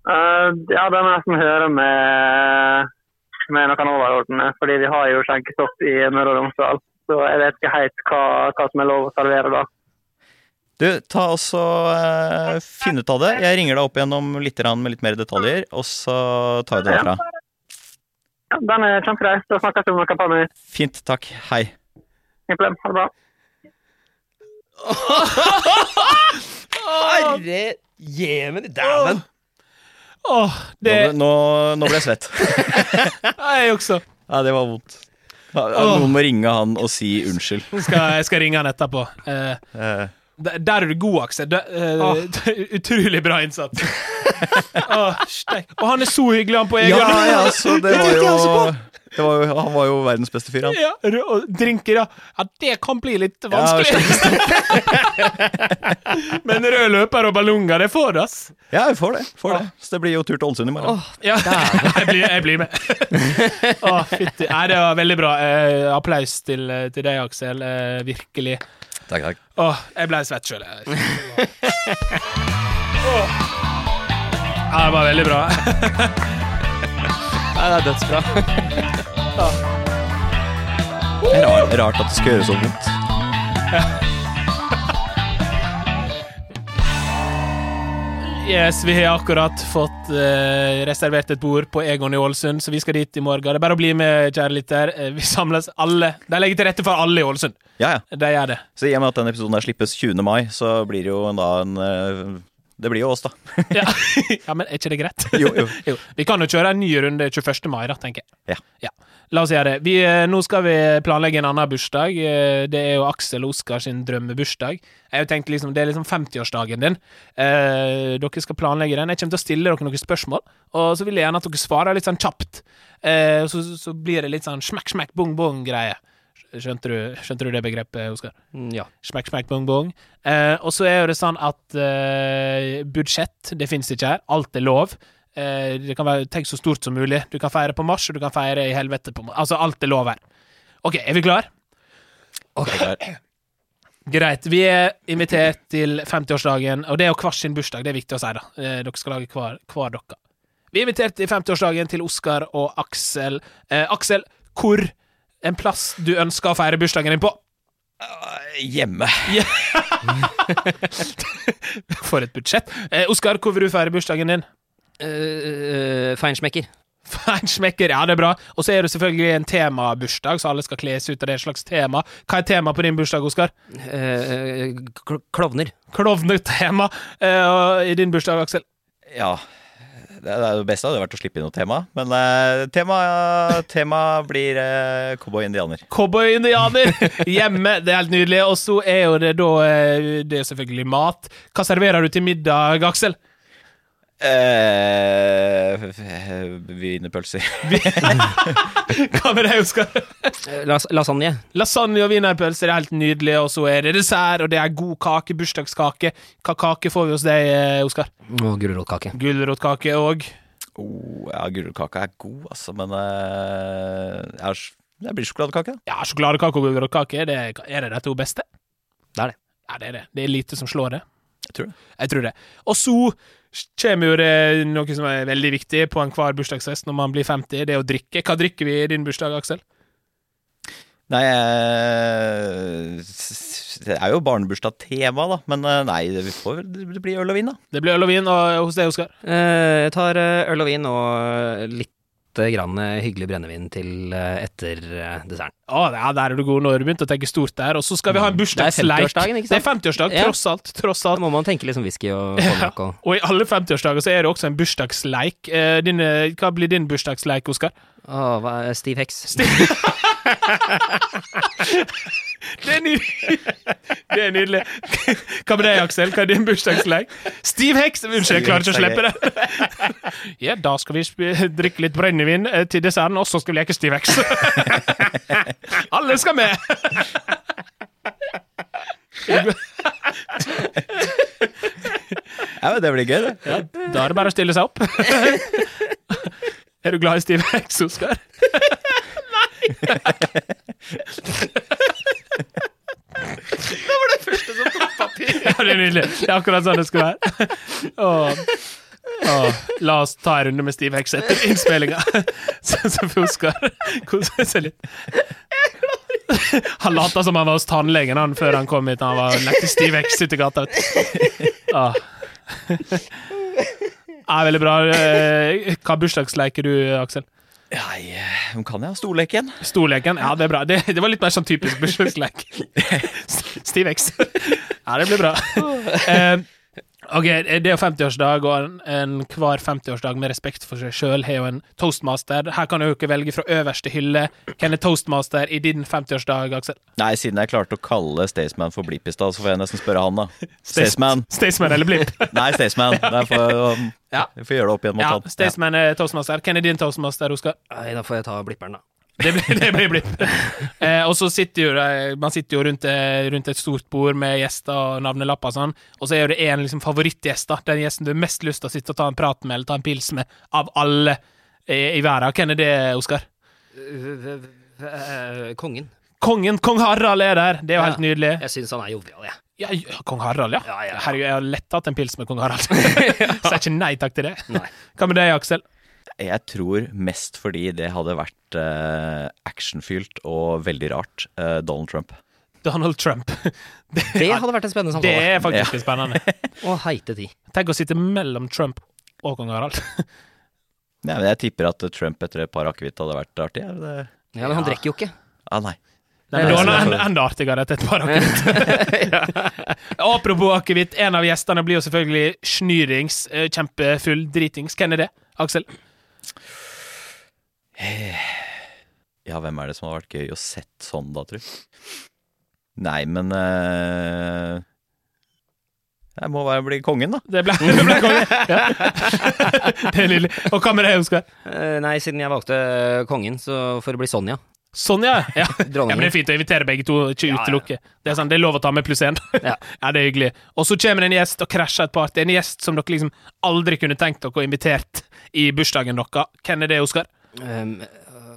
Eh, ja, det må jeg nesten høre med, med noen overordnede, fordi vi har jo skjenkestopp i Møre og Romsdal. Så jeg vet ikke helt hva, hva som er lov å servere da. Du, ta også uh, Finn ut av det. Jeg ringer deg opp igjennom litt med litt mer detaljer, og så tar vi det derfra. Ja, den er kjempegrei. Da snakkes vi om noen par minutter. Fint. Takk. Hei. Ingen problem. Ha det bra. [laughs] Herre jemen, dæven! Åh, Nå, ble- nå, nå ble jeg svett. [laughs] jeg også. Ja, det var vondt. Ja, Noen må ringe han og si unnskyld. Jeg skal, jeg skal ringe han etterpå. Uh, Eh, Der, er du god, Aksel. Uh, [laughs] Utrolig bra innsats. [laughs] Åh, steik. Og han er så hyggelig, han på egen Ja, ja, så det var jo, det var jo Han var jo verdens beste fyr, han. Ja, drinker, ja. ja. Det kan bli litt vanskelig. [laughs] Men rød løper og ballonger, det får det, ass. Ja, vi får det. får det Så det blir jo tur til Ålesund i morgen. Ja, [laughs] jeg blir, jeg blir med. [laughs] Å, fytti. Nei, det var veldig bra. Eh, applaus til, til deg, Aksel. Eh, virkelig. Takk, takk. Åh, jeg ble svett sjøl. Ja, det var veldig bra. Nei, det er dødsbra. Det er rart, rart at det skal gjøre så vondt. Yes, Vi har akkurat fått eh, reservert et bord på Egon i Ålesund, så vi skal dit i morgen. Det er bare å bli med, kjære lytter. Eh, Vi samles alle. De legger til rette for alle i Ålesund. Ja, ja. De gjør det. Så i og med at denne episoden der slippes 20. mai, så blir det jo da en eh, Det blir jo oss, da. Ja, [laughs] ja men er ikke det greit? Jo, jo. [laughs] jo. Vi kan jo kjøre en ny runde 21. mai, da, tenker jeg. Ja. La oss gjøre det. Vi, eh, nå skal vi planlegge en annen bursdag. Eh, Det er jo Aksel Oskar sin drømmebursdag. Jeg har jo tenkt liksom, Det er liksom 50-årsdagen din. Eh, dere skal planlegge den. Jeg kommer til å stille dere noen spørsmål, og så vil jeg gjerne at dere svarer litt sånn kjapt. Eh, så, så blir det litt sånn smekk, smekk, bong, bong-greie. Skjønte du, skjønte du det begrepet, Oskar? Mm, Ja. Smekk, smekk, bong, bong. Eh, og så er jo det sånn at eh, budsjett, det fins ikke her. Alt er lov. Eh, det kan være tenk så stort som mulig. Du kan feire på Mars, og du kan feire i helvete på Mars. Altså, alt er lov her. OK, er vi klar? Greit. Vi er invitert til 50-årsdagen, og det er jo hver sin bursdag. Det er viktig å si, da. Eh, dere skal lage hver, hver dere. Vi er invitert til 50-årsdagen til Oskar og Aksel. Eh, Aksel, hvor en plass du ønsker å feire bursdagen din på? Hjemme. [laughs] For et budsjett. Eh, Oskar, hvor vil du feire bursdagen din? Uh, Feinschmecker. Feinschmecker, ja, det er bra. Og så er det selvfølgelig en temabursdag, så alle skal kles ut av det slags tema. Hva er temaet på din bursdag, Oskar? Uh, kl klovner. Klovnetema. Eh, I din bursdag, Aksel? Ja. Det beste hadde vært å slippe inn noe tema, men uh, tema, tema blir uh, cowboy-indianer. Cowboy-indianer hjemme, det er helt nydelig. Og så er jo det da eh, Det er selvfølgelig mat. Hva serverer du til middag, Aksel? Uh, Wienerpølser. [laughs] [laughs] Hva med deg, Oskar? Uh, las lasagne. Lasagne og wienerpølser er helt nydelig, og så er det dessert, og det er god kake, bursdagskake. Hva kake får vi hos deg, eh, Oskar? Og gulrotkake. Gulrotkake og Oh, ja, gulrotkaka er god, altså, men uh, det blir sjokoladekake. Ja, sjokoladekake og gulrotkake, det, er er det de to beste? Det er det. Ja, det er det. Det er lite som slår det. Jeg tror det. Jeg tror det. Og så kommer jo det noe som er veldig viktig på enhver bursdagsfest når man blir 50, det er å drikke. Hva drikker vi i din bursdag, Aksel? Nei, eh, det er jo barnebursdag-tema, da, men eh, nei, det, får, det blir øl og vin, da. Det blir øl og vin, og hos deg, Oskar? Uh, jeg tar øl og vin og litt grann uh, hyggelig brennevin til uh, etter desserten. Å, ja, der er du god. Nå har du begynt å tenke stort der. Og så skal vi ha en bursdagsleik. Det er 50-årsdagen, ikke Det er 50-årsdag, Ja. tross alt. Tross Da alt. må man tenke litt som whisky og [laughs] konjakk og Og i alle 50-årsdager så er det også en bursdagsleik. Eh, din, eh, hva blir din bursdagsleik, Oskar? Å, hva er Steve Hex? [laughs] [laughs] Det er! Det er nydelig. Hva med deg, Aksel? Hva er din bursdagsleik? Steve Hex! Unnskyld, jeg klarer ikke å slippe det. Ja, da skal vi drikke litt brennevin eh, til desserten, og så skal vi leke Steve Hex. Alle skal med! Ja, men Det blir gøy, det. Ja, da er det bare å stille seg opp. Er du glad i Steve Hex, Oskar? Ja, det er nydelig. Det er akkurat sånn det skal være. Åh. Åh. La oss ta en runde med Steve Hex etter innspillinga, så som får Oskar kose seg litt. Han lata som han var hos tannlegen han, før han kom hit. Han var lekte Steve Hex ute i gata. du. Ja, veldig bra. Eh, Hva bursdagsleker du, Aksel? Ja, eh, hvem kan ja. Storleken? Storleken? Ja, det er bra. Det, det var litt mer sånn typisk bursdagsleik. [laughs] Steve X. [laughs] Ja, det blir bra. [laughs] Eh, Ok, Det er jo 50-årsdag, og en- enhver 50-årsdag med respekt for seg sjøl har jo en toastmaster. Her kan du jo ikke velge fra øverste hylle. Hvem er toastmaster i din 50-årsdag, Aksel? Nei, siden jeg klarte å kalle Staysman for Blipp i stad, så får jeg nesten spørre han, da. [laughs] Staysman. Staysman eller Blipp? [laughs] Nei, Staysman. [laughs] Det er um, Ja. Vi får gjøre det opp igjen mot ja, han. Staysman er toastmaster. Hvem er din toastmaster, Oskar? Da får jeg ta blipperen, da. Det blir, det blir Blipp. Eh, og så sitter jo de- man sitter jo rundt, eh, rundt et stort bord med gjester og navnelapper og sånn, og så er jo det én liksom, favorittgjest, da. Den gjesten du har mest lyst til å sitte og ta en prat med eller ta en pils med, av alle i, i verden. Hvem er det, Oskar? Eh, Kongen. Kongen, kong Harald er der. Det er jo Ja. helt nydelig. Jeg syns han er jovial, jeg. Ja, ja, kong Harald, ja. Ja, ja, ja. Herregud, jeg har lett hatt en pils med kong Harald. [laughs] Sier ikke nei takk til det. Nei. Hva med deg, Aksel? Jeg tror mest fordi det hadde vært eh, actionfylt og veldig rart. eh, Donald Trump. Donald Trump. [laughs] Det, Det hadde vært en spennende det samtale. er faktisk litt spennende. [laughs] Å, heite tid. Tenk å sitte mellom Trump og kong Harald. [laughs] Nei, men jeg tipper at Trump etter et par akevitt hadde vært artig. Er det det? Ja, men han drikker jo ikke. Ah, nei. Men da er han det enda, artigere etter et par akevitt. Apropos akevitt, en av gjestene blir jo selvfølgelig snyrings, eh, kjempefull dritings. Hvem er det, Aksel? Ja, hvem er det som har vært gøy å sett sånn, da, tru? Nei, men uh, Jeg må være bli kongen, da. Det ble, [laughs] det ble kongen. Ja. [laughs] Det er nydelig. Og hva med deg, Oskar? Uh, Nei, siden jeg valgte kongen, så får det bli Sonja. Sonja? Ja. [laughs] ja, men det er fint å invitere begge to, ikke Ja, ja. utelukke. Det er sånn, det er lov å ta med pluss én. Ja. [laughs] Ja, det er hyggelig. Og så kommer det en gjest og krasjer et party. En gjest som dere liksom aldri kunne tenkt dere å invitert i bursdagen deres. Hvem er det, Oskar? Um, øh,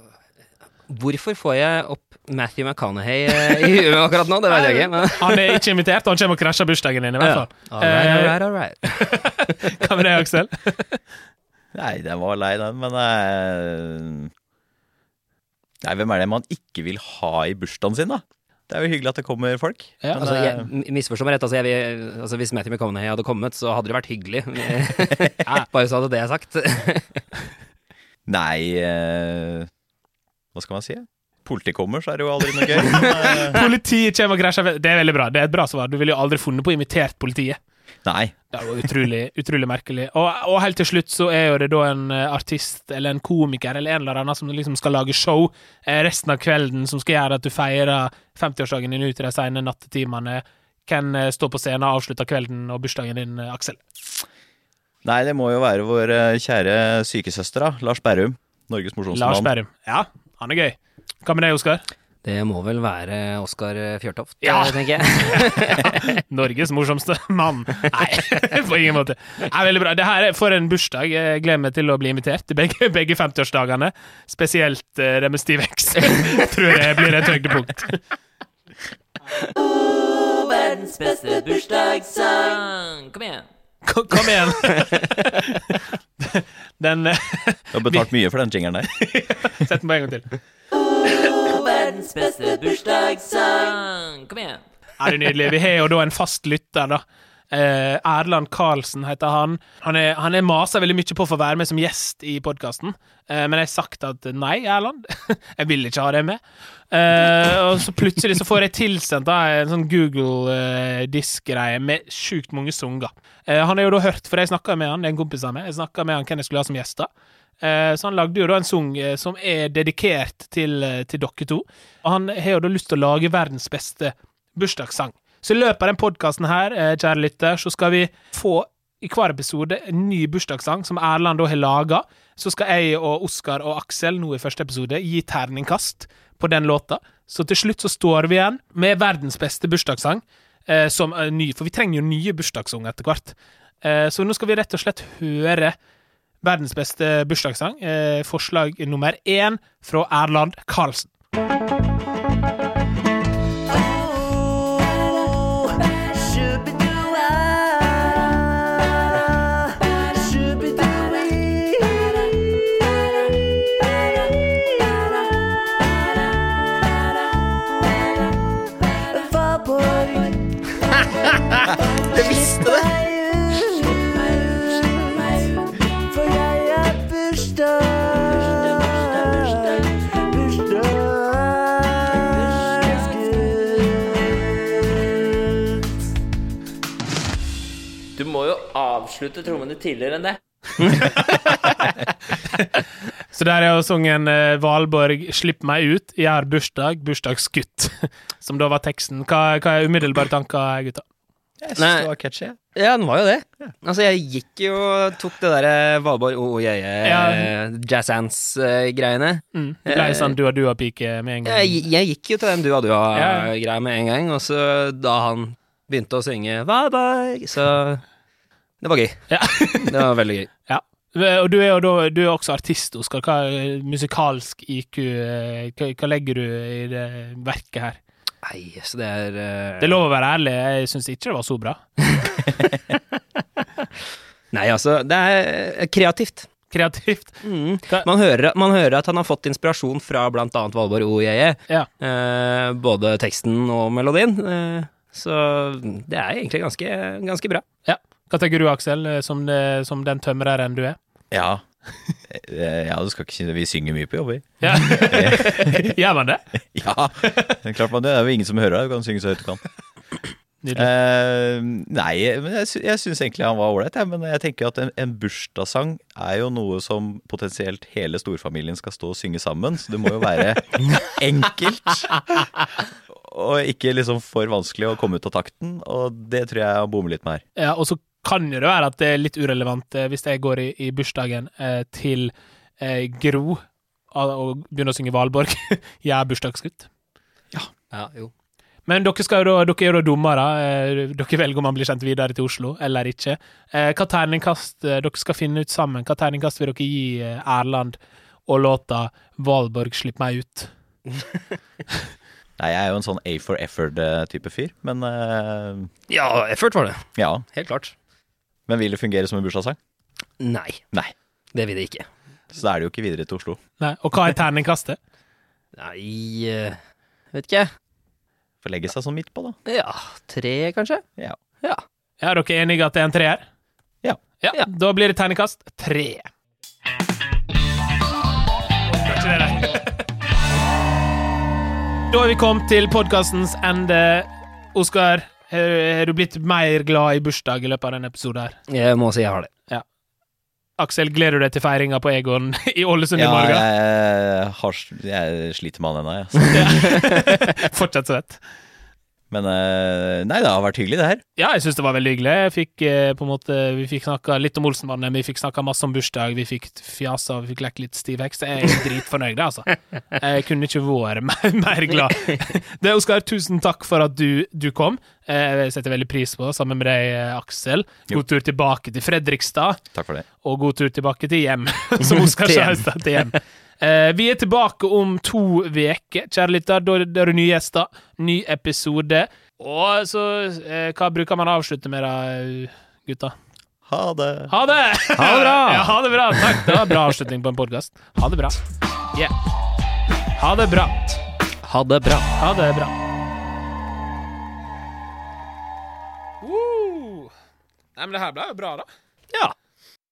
hvorfor får jeg opp Matthew McConaughey eh, i huet akkurat nå? Det vet jeg ikke. Men... Han er ikke invitert, og han kommer og krasjer bursdagen din, i hvert fall. All right, Eh, all right, all right. [laughs] Hva med deg, Aksel? Nei, den var lei, den, men eh, Nei, hvem er det man ikke vil ha i bursdagen sin, da? Det er jo hyggelig at det kommer folk. Ja, Altså, eh, jeg, misforstå meg rett, altså, jeg, altså, hvis Matthew McConaughey hadde kommet, så hadde det vært hyggelig. [laughs] Bare så hadde det sagt. [laughs] Nei eh, Hva skal man si? Politiet kommer, så er det jo aldri noe gøy. [laughs] Eh, Politiet kommer og krasjer. Det er veldig bra. Det er et bra svar. Du ville jo aldri funnet på å invitere politiet. Nei. Det var utrolig, utrolig merkelig. Og, og helt til slutt så er jo det da en eh, artist eller en komiker eller en eller annen som liksom skal lage show eh, resten av kvelden som skal gjøre at du feirer 50-årsdagen din ut i de sene nattetimene. Hvem stå står på scenen og avslutter kvelden og bursdagen din, eh, Aksel? Nei, det må jo være vår eh, kjære sykesøster, da. Lars Berrum. Norges mosjonsmann. Lars. Berrum. Ja, han er gøy. Hva med deg, Oskar? Det må vel være Oskar Fjørtoft, Ja. eh, tenker jeg. [laughs] Norges morsomste mann. Nei, [laughs] på ingen måte. Nei, veldig bra. Det her er for en bursdag. Jeg gleder meg til å bli invitert til begge, [laughs] begge 50-årsdagene. Spesielt uh, det med Steve X. Tror jeg blir et høydepunkt. Verdens beste bursdagssang. Kom igjen. Kom, kom igjen. Den Du har betalt mye for den jingeren der. Sett den på en gang til. Verdens beste bursdagssang. Kom igjen. Ja, det er nydelig. Vi har jo da en fast lytter, da. Eh, Erland Karlsen heter han. Han er, han er masa veldig mye på å få være med som gjest i podkasten, eh, men jeg har sagt at nei, Erland, [laughs] jeg vil ikke ha deg med. Eh, og så plutselig så får jeg tilsendt da, en sånn Google-disk-greie med sjukt mange sanger. Eh, han har jo da hørt, for jeg snakka med han, det er en kompis av meg, jeg snakka med han hvem jeg skulle ha som gjest. Eh, Så han lagde jo da en sang eh, som er dedikert til, eh, til dere to. Og han har jo da lyst til å lage verdens beste bursdagssang. Så i løpet av den podkasten her, eh, kjære lytter, så skal vi få i hver episode en ny bursdagssang som Erland da har laga. Så skal jeg og Oskar og Aksel nå i første episode gi terningkast på den låta. Så til slutt så står vi igjen med verdens beste bursdagssang eh, som er ny, for vi trenger jo nye bursdagssanger etter hvert. Eh, så nå skal vi rett og slett høre verdens beste bursdagssang. Eh, forslag nummer én fra Erland Karlsen. Avslutte trommene tidligere enn det. [laughs] Så der er jo sangen eh, Valborg 'Slipp meg ut', jeg har bursdag, bursdagsgutt. [laughs] Som da var teksten. Hva, hva er umiddelbare tanker, gutta? Jeg syns det var catchy. Ja, den var jo det. Altså, jeg gikk jo og tok det derre Valborg oh, yeah, yeah, Ja. jazz-hands-greiene. Mm. Det ble sånn dua-dua-pike med en gang. Jeg, jeg gikk jo til den Ja. dua-dua-greia med en gang, og så da han begynte å synge Valborg, så Det var gøy. Ja. [laughs] Det var veldig gøy. Ja. Og du er jo da, du er også artist, Oskar. Hva musikalsk IQ eh, hva, hva legger du i det verket her? Nei, så det er uh... Det er lov å være ærlig, jeg syns ikke det var så bra. [laughs] Nei, altså, det er kreativt. Kreativt. Mm. Man, hører, man hører at han har fått inspirasjon fra blant annet Valborg O. Ja. Uh, både teksten og melodien. Uh, så det er egentlig ganske, ganske bra. Hva tenker du, Aksel, eh, som, det, som den tømreren du er? Ja. Eh, ja, du skal ikke si det. Vi synger mye på jobb, vi. Ja. [laughs] Gjør man det? Ja, klart man det. Det er jo ingen som hører deg. Du kan synge så høyt du kan. Eh, nei, men jeg, jeg syns egentlig han var ålreit. Men jeg tenker at en, en bursdagssang er jo noe som potensielt hele storfamilien skal stå og synge sammen. Så det må jo være [laughs] enkelt. Og ikke liksom for vanskelig å komme ut av takten. Og det tror jeg han bommer litt med her. Ja, og så kan jo det være at det er litt urelevant eh, hvis jeg går i, i bursdagen eh, til eh, Gro og, begynner å synge Valborg. [laughs] jeg er bursdagsgutt. Ja, jo. Men dere, skal jo dere er jo da dommere. Dere velger om han blir sendt videre til Oslo eller ikke. Eh, Hva terningkast Dere skal finne ut sammen. Hva terningkast vil dere gi Erland og låta 'Valborg, slipp meg ut'? [laughs] Nei, jeg er jo en sånn A for effort-type fyr. Men uh... Ja, effort var det. ja. Helt klart. Men vil det fungere som en bursdagssang? Nei. Nei. Det vil det ikke. Så da er det jo ikke videre til Oslo. Nei. Og hva er terningkastet? Nei eh, Vet ikke. Får legge seg sånn midt på, da. Ja, tre, kanskje? Ja. Ja. Er dere enige at det er en treer? Ja. ja. Ja. Da blir det terningkast tre. Ikke det det? Da er vi kommet til podkastens ende. Oskar, har har du blitt mer glad i bursdag i løpet av denne episoden? her? Jeg må si jeg har det. Aksel, gleder du deg til feiringa på Egon i Ålesund i Ja, morgen? jeg, har, jeg sliter med han ennå, jeg. Ja. [laughs] Fortsatt svett. Men eh, nei, det har vært hyggelig, det her. Ja, jeg syns det var veldig hyggelig. Jeg fikk, eh, på en måte, vi fikk snakka litt om Olsenmannen, vi fikk snakka masse om bursdag, vi fikk fjasa, vi fikk lekt litt stiv heks. Jeg er dritfornøyd, altså. Jeg kunne ikke vært mer, mer glad. [laughs] Det, Oskar, tusen takk for at du, du kom. Eh, Jeg setter veldig pris på, sammen med deg, Aksel. Aksel. Jo. God tur tilbake til Fredrikstad, Takk for det. og god tur tilbake til hjem, [laughs] som Oskar Til sa hjem. i stad. Til hjem. Eh, vi er tilbake om to uker, kjære lytter. Da er det nye gjester, ny episode. Og så eh, Hva bruker man å avslutte med, da, gutta? Ha det. Ha det! Ha det bra! [laughs] ja, ha det bra. Takk. Det var bra avslutning på en podkast. Ha det bra. Yeah. Ha det bra. Ha det bra. Ha det bra. Nei, men det her ble jo bra, da. Ja.